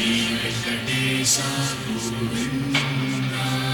श्रीवेङ्कटेशा गुरु